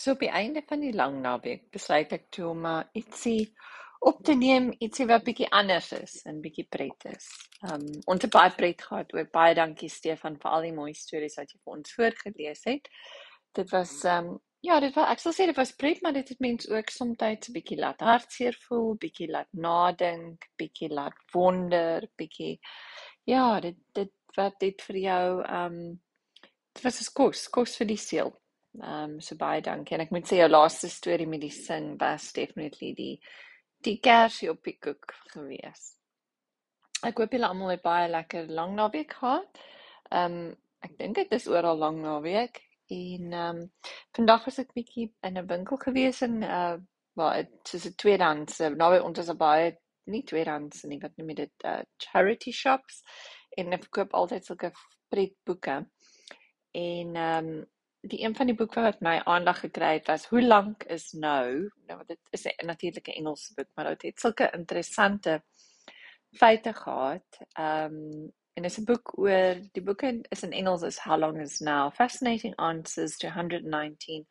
So op die einde van die lang naweek besluit ek toe om uh, ietsie op te neem, ietsie wat bietjie anders is en bietjie pret is. Um ons het baie pret gehad. Ook baie dankie Stefan vir al die mooi stories wat jy vir ons voorgeles het. Dit was um ja, dit was ek sal sê dit was pret, maar dit het mense ook soms 'n bietjie laat hartseer voel, bietjie laat nadink, bietjie laat wonder, bietjie ja, dit dit wat dit vir jou um dit was 'n kos, kos vir die siel. Ehm um, so baie dankie en ek moet sê jou laaste storie met die sin was definitely die die kersie op die koek gewees. Ek hoop julle almal het baie lekker lang naweek gehad. Ehm um, ek dink dit is oral lang naweek en ehm um, vandag was ek bietjie in 'n winkel gewees en uh waar dit is 'n tweedehands naby ons is baie nie tweedehands nie wat noem jy dit uh, charity shops en ek koop altyd sulke pretboeke en ehm um, die een van die boeke wat my aandag gekry het was Hoe lank is nou? Nou wat dit is 'n natuurlike Engelse boek, maar dit het sulke interessante feite gehad. Ehm um, en dit is 'n boek oor die boek is in Engels is How long is now? Fascinating answers to 119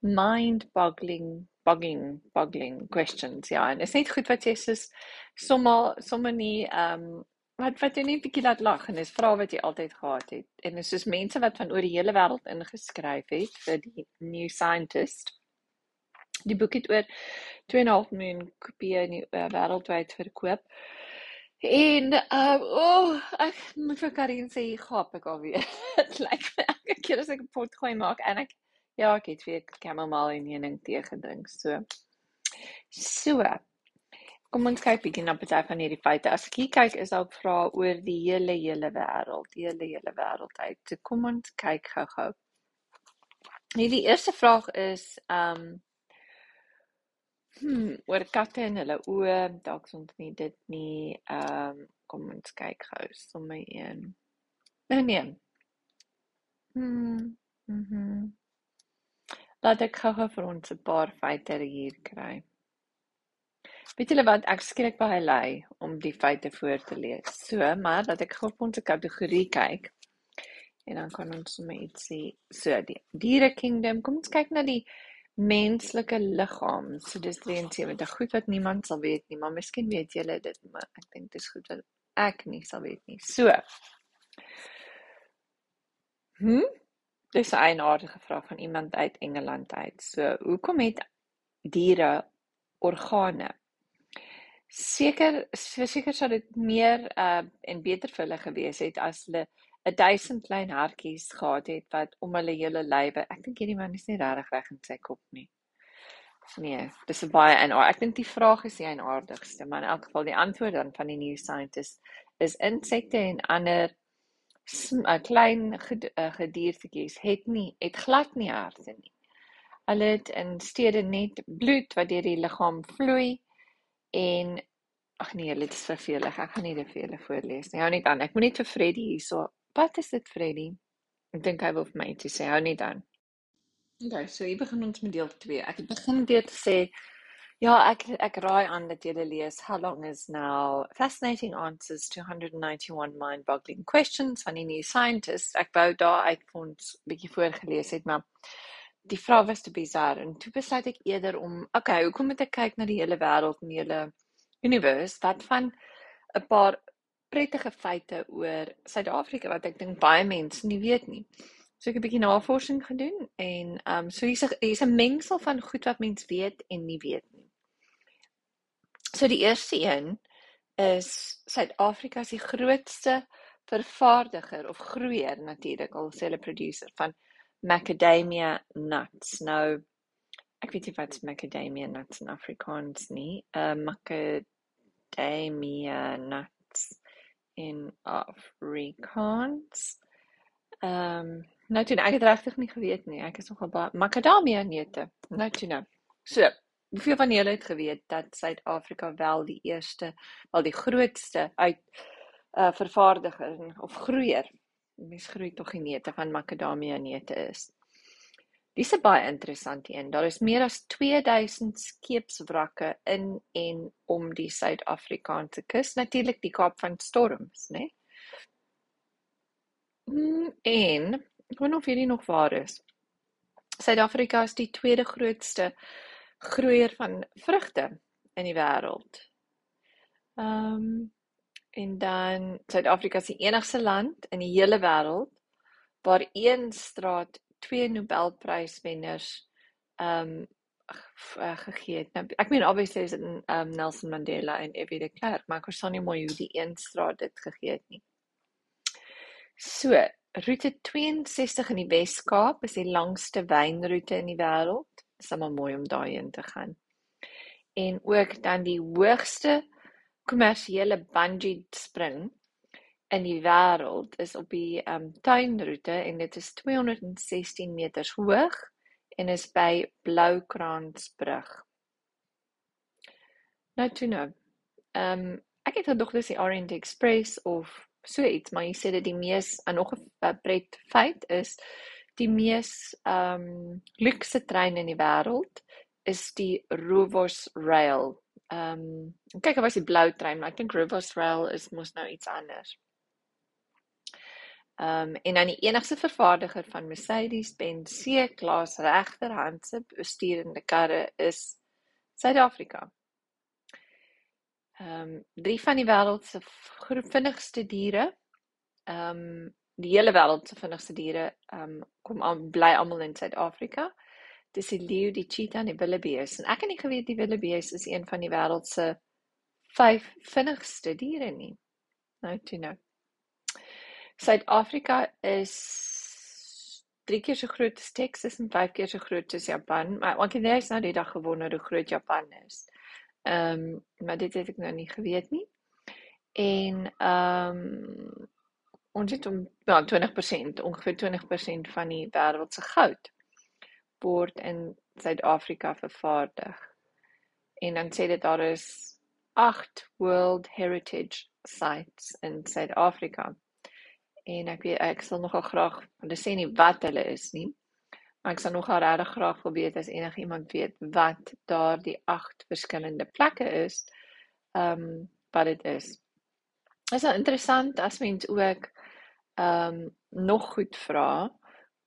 mind-boggling boggling boggling questions. Ja, en dit is net goed wat jy sê sommer sommer nie ehm um, wat wat jy net 'n bietjie laat lag en dis vrae wat jy altyd gehad het. En dis soos mense wat van oor die hele wêreld ingeskryf het vir die New Scientist. Die boek het oor 2.5 miljoen kopieë in die uh, wêreldwyd verkoop. En uh o, oh, ek moet vir Karin sê, "Gaap ek alweer." Dit lyk my elke keer as ek 'n pot gooi maak en ek ja, ek het weer chamomile en heuning tee gedrink. So. So. Kom ons kyk bietjie na party van hierdie feite. As ek hier kyk, is daar vrae oor die hele hele wêreld, die hele hele wêreld uit. So kom ons kyk gou-gou. Hierdie eerste vraag is um hmm, oor katte en hulle oë. Dalk ons nie dit nie. Um kom ons kyk gou sommer een. Nee nee. Hmm. Mhm. Mm Laat ek gou-gou vir ons 'n paar feite hier kry. Weet julle wat ek skrik baie lui om die feite voor te lees. So, maar dat ek gou op ons kategorie kyk. En dan kan ons sommer iets sê. So, die diere kingdom. Kom ons kyk na die menslike liggaam. So dis 73 goed wat niemand sal weet nie, maar miskien weet julle dit, maar ek dink dit is goed dat ek nie sal weet nie. So. Hm? Dis 'n eenaardige vraag van iemand uit Engeland uit. So, hoekom het diere organe? Seker seker sou dit meer uh en beter vir hulle gewees het as hulle 'n 1000 klein hartjies gehad het wat om hulle hele lywe. Ek dink hierdie man is nie regtig reg in sy kop nie. Nee, dis 'n baie en ek dink die vraag is die eienaardigste, maar in elk geval die antwoord dan van die new scientist is insekte en ander 'n uh, klein uh, gediertetjies het nie het glad nie harte nie. Hulle het in steede net bloed wat deur die liggaam vloei En ag nee, dit is vervelig. Ek gaan nie dit vir julle voorlees nie. Hou net aan. Ek moet net vir Freddy hierso. Wat is dit Freddy? Ek dink hy wil vir my iets sê. Hou net aan. Okay, so hier begin ons met deel 2. Ek het begin deur te sê ja, ek ek raai aan dat julle lees How long is now fascinating answers to 191 mind-boggling questions van die new scientist. Ek wou daar uit ons bietjie voorgeles het, maar die vraag was te bizar en toe besluit ek eerder om okay, hoekom moet ek kyk na die hele wêreld en die hele universe wat van 'n paar prettige feite oor Suid-Afrika wat ek dink baie mense nie weet nie. So ek het 'n bietjie navorsing gedoen en ehm um, so hier's 'n hier's 'n mengsel van goed wat mense weet en nie weet nie. So die eerste een is Suid-Afrika is die grootste vervaardiger of groeier natuurlik al sê hulle producer van macadamia nuts. Nou ek weet nie wat macadamia nuts in Afrikaans nie. Uh macadamia nuts in Afrikaans. Ehm um, nou toe ek het regtig nie geweet nie. Ek is nogal baie macadamia neute. Nou toe nou. So, hoeveel van julle het geweet dat Suid-Afrika wel die eerste, wel die grootste uit uh vervaardiger of groeier mens groei tog die neute van makadamia neute is. Dis 'n baie interessante een. Daar is meer as 2000 skeepswrakke in en om die Suid-Afrikaanse kus, natuurlik die Kaap van Storms, né? Nee? En ek wonder of hierdie nog waar is. Suid-Afrika is die tweede grootste groeier van vrugte in die wêreld. Ehm um, en dan Suid-Afrika is die enigste land in die hele wêreld waar een straat twee Nobelpryswenners ehm um, gegee het. Nou ek meen obviously is dit um, Nelson Mandela en F.W. de Klerk, maar ek verstaan nie mooi hoe die een straat dit gegee het nie. So, roete 62 in die Wes-Kaap is die langste wynroete in die wêreld. Dit is sommer mooi om daarheen te gaan. En ook dan die hoogste kommersiële bungee spring in die wêreld is op die um tuinroete en dit is 216 meters hoog en is by Bloukransbrug. Nou toe nou. Um ek het gedog dis die Orient Express of so iets, maar jy sê dit die mees en nog 'n pret feit is die mees um luukse trein in die wêreld is die Rovos Rail. Um kyk, wat is die blou trein, maar ek dink Rovos Rail is mos nou iets anders. Um en dan die enigste vervaardiger van Mercedes-Benz C-klas regterhandse bestuurende karre is Suid-Afrika. Um drie van die wêreld se vinnigste diere, um die hele wêreld se vinnigste diere, um kom aan bly almal in Suid-Afrika. Dis die leeu, die cheetah en die wildebees. En ek het nie geweet die wildebees is een van die wêreld se vyf vinnigste diere nie. Nou toe nou. Suid-Afrika is drie keer so groot as Texas en vyf keer so groot as Japan, maar ek het net nou die dag gewonder hoe groot Japan is. Ehm, um, maar dit het ek nou nie geweet nie. En ehm um, ons het om ja, 20%, ongeveer 20% van die wêreld se goud word in Suid-Afrika vervaardig. En dan sê dit daar is 8 World Heritage sites in Suid-Afrika en ek weet ek sal nogal graag hulle sê nie wat hulle is nie maar ek sal nogal regtig graag wil weet as enigiemand weet wat daardie agt verskillende plekke is ehm um, wat dit is is dit interessant as mens ook ehm um, nog goed vra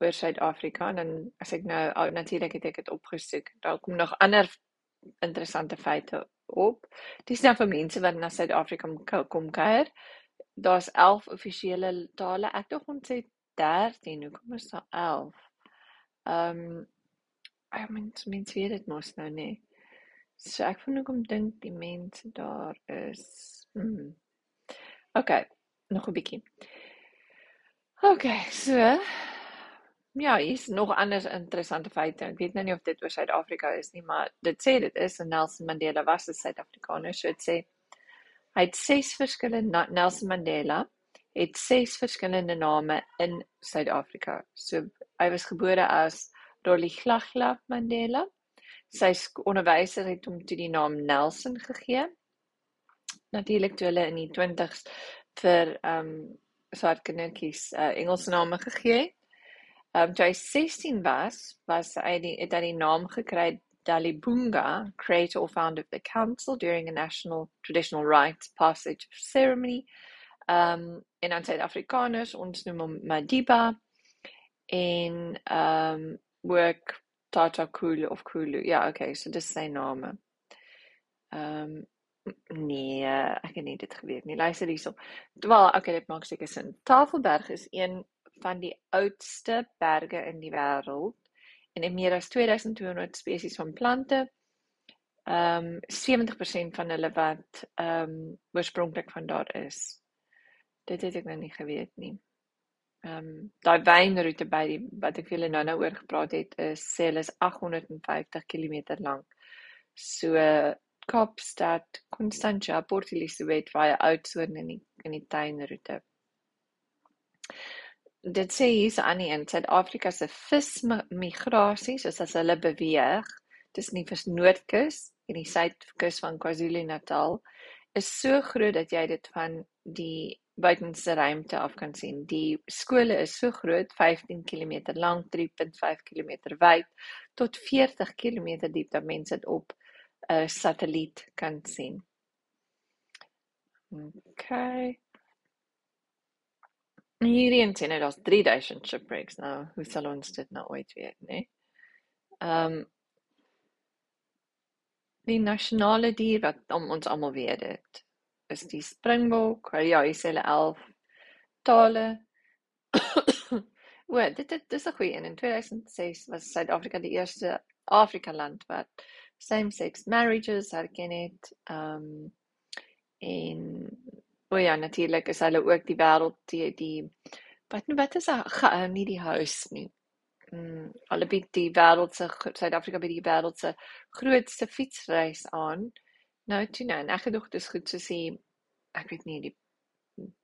oor Suid-Afrika en dan as ek nou natuurlik het ek dit opgesoek daar kom nog ander interessante feite op dis nou vir mense wat na Suid-Afrika kom kuier daar's 11 offisiële tale. Ek dink ons het 13. Hoekom is daar 11? Ehm um, ek mens mens weet dit mos nou nie. So ek voel hoekom dink die mense daar is. Hmm. OK, nog 'n bietjie. OK, so ja, is nog anders interessante feite. Ek weet nou nie of dit oor Suid-Afrika is nie, maar dit sê dit is en Nelson Mandela was 'n Suid-Afrikaner, so dit sê Hy het ses verskillende Nelson Mandela het ses verskillende name in Suid-Afrika. So hy was gebore as Rolihlahla Mandela. Sy onderwyser het hom toe die naam Nelson gegee. Natuurlik toe hulle in die 20s vir ehm um, swart kindertjies uh, Engelse name gegee het. Ehm um, toe hy 16 was, was hy die, het hy die naam gekry Dalibunga, creator or founder of the council during a national traditional rites passage ceremony. Um, en dan Suid-Afrikaners, ons noem hom Madiba en um work Tata Kulu of Kulu. Ja, okay, so dis sy name. Um nee, ek het nie dit geweet nie. Luister hierso. Wel, okay, dit maak seker sin. Tafelberg is een van die oudste berge in die wêreld en het meer as 2200 spesies van plante. Ehm um, 70% van hulle wat ehm um, oorspronklik van daar is. Dit het ek nou nie geweet nie. Ehm um, daai wynroete by die wat ek julle nou nou oor gepraat het is sê hulle is 850 km lank. So Kaapstad, Constantia, Port Elizabeth via Oudtshoorn in die in die tuinroete dit sê hier's aan die in Suid-Afrika se vismigrasie soos as hulle beweeg tussen die Noordkus en die Suidkus van KwaZulu-Natal is so groot dat jy dit van die buitenste ruimte af kan sien. Die skole is so groot, 15 km lank, 3.5 km wyd tot 40 km diep dat mense dit op 'n satelliet kan sien. Okay. Hierdie een sê net daar's 3000 shipwrecks nou. Hoe sal ons dit nou ooit weet, né? Ehm die nasionale dier wat om ons almal weet dit is die springbok. Ja, hy sê hulle 11 tale. o, dit dit dis 'n goeie een. In 2006 was Suid-Afrika die eerste Afrika land wat same-sex marriages herken het. Ehm um, en o ja, natuurlik is hulle ook die wêreld die die wat wat is 'n nie die huis nie mm, hulle bied die wêreld se Suid-Afrika bied die wêreld se grootste fietsreis aan. Nou toe nou, en ek gedog dit is goed so sê ek weet nie die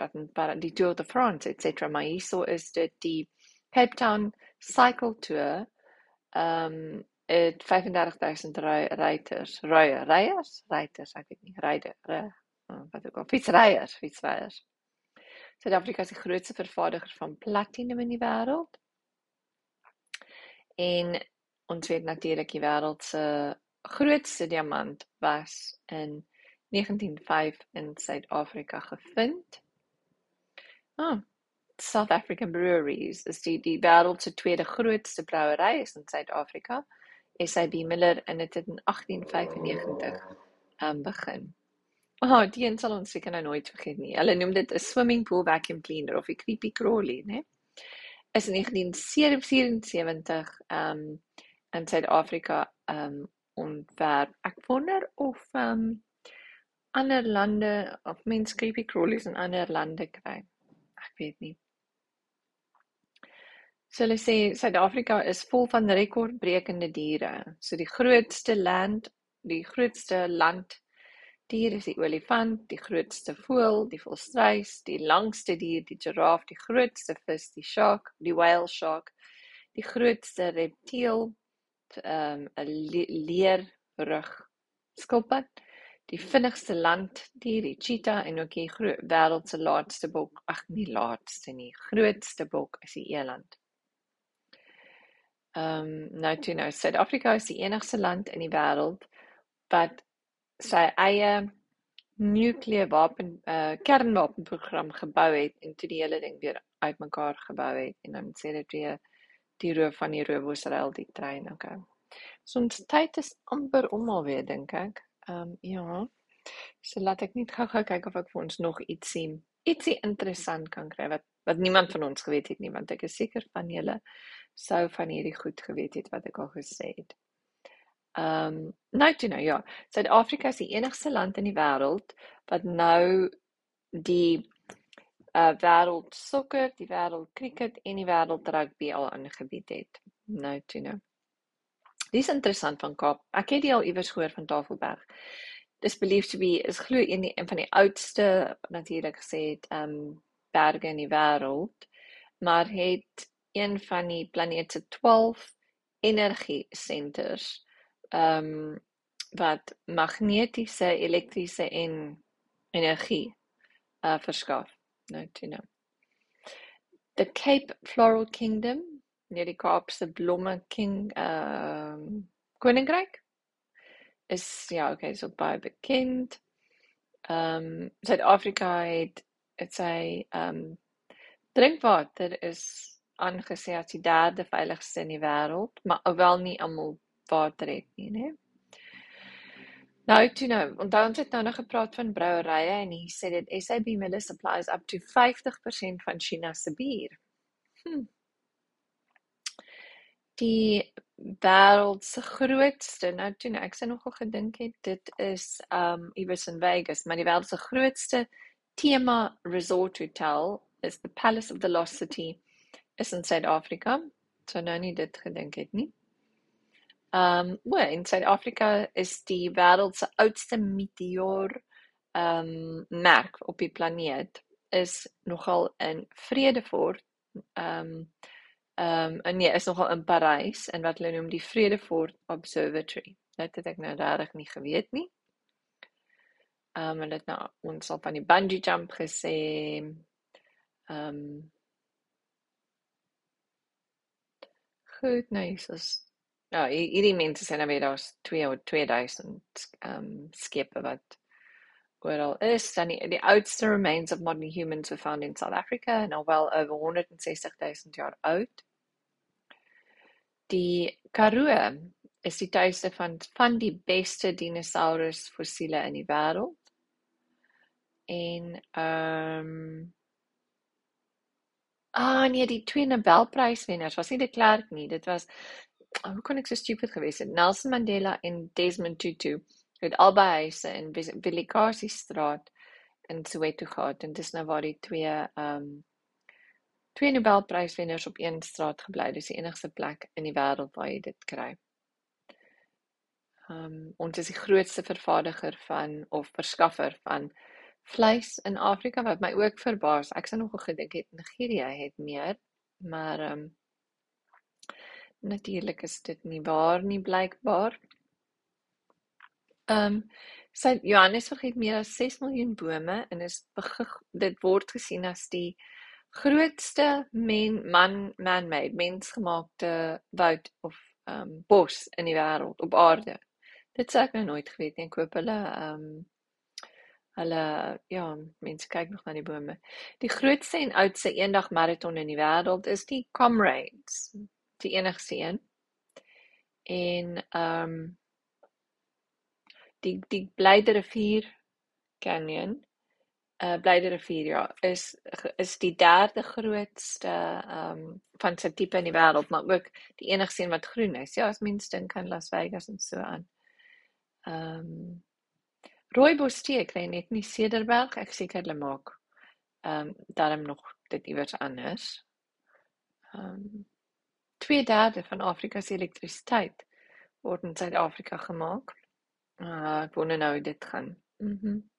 wat maar die Tour de France et cetera maar hierso is dit die Cape Town Cycle Tour. Ehm um, het 35000 ryters, rye, ryers, ryters, ek weet nie, ryde, ry, wat ook al, fietsryers, fietsryers. Suid-Afrika is die grootste vervaardiger van platinum in die wêreld. En ons weet natuurlik die wêreld se grootste diamant was in 1905 in Suid-Afrika gevind. Ah, South African Breweries is die die wêreld se tweede grootste brouery in Suid-Afrika. SAB Miller en dit het in 1895 um begin. Ah, oh, een sal ons seker nou nooit vergeet nie. Hulle noem dit 'n swimming pool vacuum cleaner of 'n creepy crawly, né? is in 1974 um in Suid-Afrika um ontwerp. Ek wonder of um ander lande of mense creepy crawlies in ander lande kry. Ek weet nie. So hulle sê Suid-Afrika is vol van rekordbrekende diere. So die grootste land, die grootste land dier is die olifant, die grootste voël, die volstruis, die langste dier, die giraf, die grootste vis, die shark, die whale shark, die grootste reptiel, ehm, 'n um, leerrug skilpad, die vinnigste landdier, die cheetah en ook die wêreld se laaste bok, ag nie laaste nie, grootste bok is die eland. Ehm um, nou toe nou Suid-Afrika is die enigste land in die wêreld wat sy eie nukleerwapen uh kernwapenprogram gebou het en toe die hele ding weer uitmekaar gebou het en dan sê dit weer die roof van die Roosrail die trein okay. So ons tyd is amper om alweer dink ek. Ehm um, ja. So laat ek net gou-gou kyk of ek vir ons nog iets sien. Ietsie interessant kan kry wat wat niemand van ons geweet het nie want ek is seker van julle sou van hierdie goed geweet het wat ek al gesê het. Ehm um, nou toe nou ja, Suid-Afrika is die enigste land in die wêreld wat nou die uh wêreld sokker, die wêreld cricket en die wêreld rugby al aangebied het. Nou toe nou. Dis interessant van Kaap. Ek het al iewers gehoor van Tafelberg. Dis believed to be is glo een, een van die oudste natuurlik gesê het um, berge in die wêreld, maar het een van die planeet se 12 energie centers ehm um, wat magnetiese, elektriese en energie uh verskaf. Nou toe nou. The Cape Floral Kingdom, near die Kaapse blomme king ehm uh, koninkryk is ja, okay, so baie bekend. Ehm um, Suid-Afrika het dit sê ehm um, drinkwater is aangesê as die derde veiligste in die wêreld, maar alhoewel nie almal water het nie, né? Nou toe nou, onthou ons het nou nog gepraat van brouerye en hier sê dit SAB Miller supplies up to 50% van China se bier. Hm. Die wêreld se grootste, nou toe nou, ek sê nogal gedink het dit is um iewers in Vegas, maar die wêreld se grootste tema resort hotel is the Palace of the Lost City is in Suid-Afrika. So nou nie dit gedink het nie. Um well, in Suid-Afrika is die wêreld se oudste meteoor um merk op die planeet is nogal in Vredefort. Um um en nee, is nogal in Parys en wat hulle noem die Vredefort Observatory. Dit het ek nou regtig nie geweet nie. Um en dit nou ons al van die bungee jump gesê. Um Goed, nice. Is Ja, hierdie mense sê nou weer daar's 2 of 2000 ehm skepe wat oral is. Dan die, die oudste remains of modern humans were found in South Africa and are well over 160,000 jaar oud. Die Karoo is die tuiste van van die beste dinosaurus fossiele in die wêreld. En um, Ah nee, die twee Nobelpryswenners was nie de Klerk nie. Dit was oh, hoe kon ek so stupid gewees het? Nelson Mandela en Desmond Tutu het albei huise in Vilikazi straat in Soweto gehad en dis nou waar die twee ehm um, twee Nobelpryswenners op een straat gebly. Dis die enigste plek in die wêreld waar jy dit kry. Ehm um, ons is die grootste vervaardiger van of verskaffer van vleis in Afrika wat my ook verbaas. Ek sou nogal gedink het Nigerië het meer, maar ehm um, natuurlik is dit nie waar nie blykbaar. Ehm um, sy Johannesburg het meer as 6 miljoen bome en is dit word gesien as die grootste men man man-made mensgemaakte woud of ehm um, bos in die wêreld op aarde. Dit sê ek nou nooit geweet nie. Ek koop hulle ehm um, Hulle ja, mense kyk nog na die bome. Die grootste en oudste eendag maraton in die wêreld is die Comrades, die enigste een. En ehm um, die die Blyde rivier canyon, uh Blyde rivier ja, is is die derde grootste ehm um, van sy tipe in die wêreld, maar ook die enigste een wat groen is. Ja, as mense dink aan Las Vegas en so aan. Ehm um, Rooibos tee kry net nie Cederberg, ek seker hulle maak ehm um, daarom nog dit iewers anders. Ehm um, 2/3 van Afrika se elektrisiteit word in Suid-Afrika gemaak. Uh, ek wonder nou hoe dit gaan. Mhm. Mm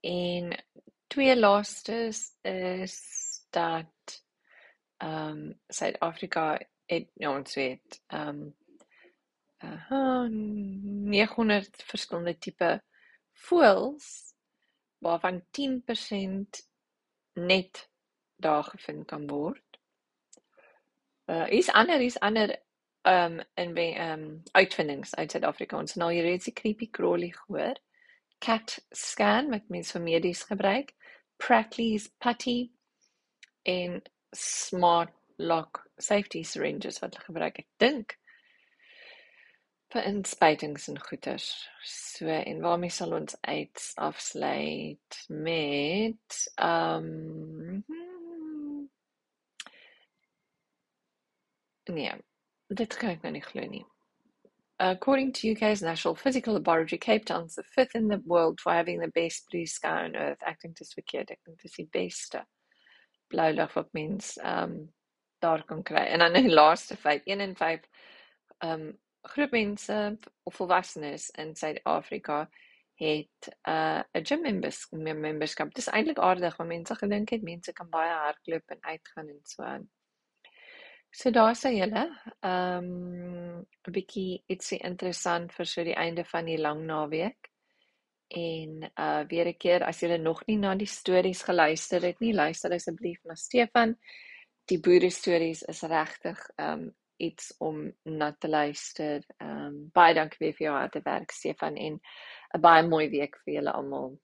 en twee laastes is dat ehm um, Suid-Afrika het nou ons weet ehm um, uh, 900 verskillende tipe voëls waarvan 10% net daar gevind kan word. Uh is ander is ander um in by um uitvindings uit Suid-Afrika. Ons nou hier reeds die creepy crawly gehoor. Cat scan wat mense vir medies gebruik. Pratley's putty en smart lock safety syringes wat hulle gebruik. Ek dink vir inspuitings en goeters. So en waarmee sal ons uit afsluit met um Nee, dit kan ek nou nie glo nie. According to UK's National Physical Laboratory, Cape Town's the fifth in the world for having the best blue sky on Earth. Acting dis verkeerd, ek dink dis die beste blou lug wat mens um daar kan kry. En dan die laaste feit, 1 in 5 um groep mense of volwassenes in Suid-Afrika het 'n uh, gym members memberskap. Dit is eintlik aardig want mense gedink het mense kan baie hardloop en uitgaan en so aan. So daar sê julle, ehm um, 'n bietjie ietsie interessant vir so die einde van die lang naweek. En uh weer 'n keer as jy nog nie na die stories geluister het nie, luister asseblief na Stefan. Die boere stories is regtig ehm um, iets om na te luister. Ehm um, baie dankie weer vir jou harde werk Stefan en 'n baie mooi week vir julle almal.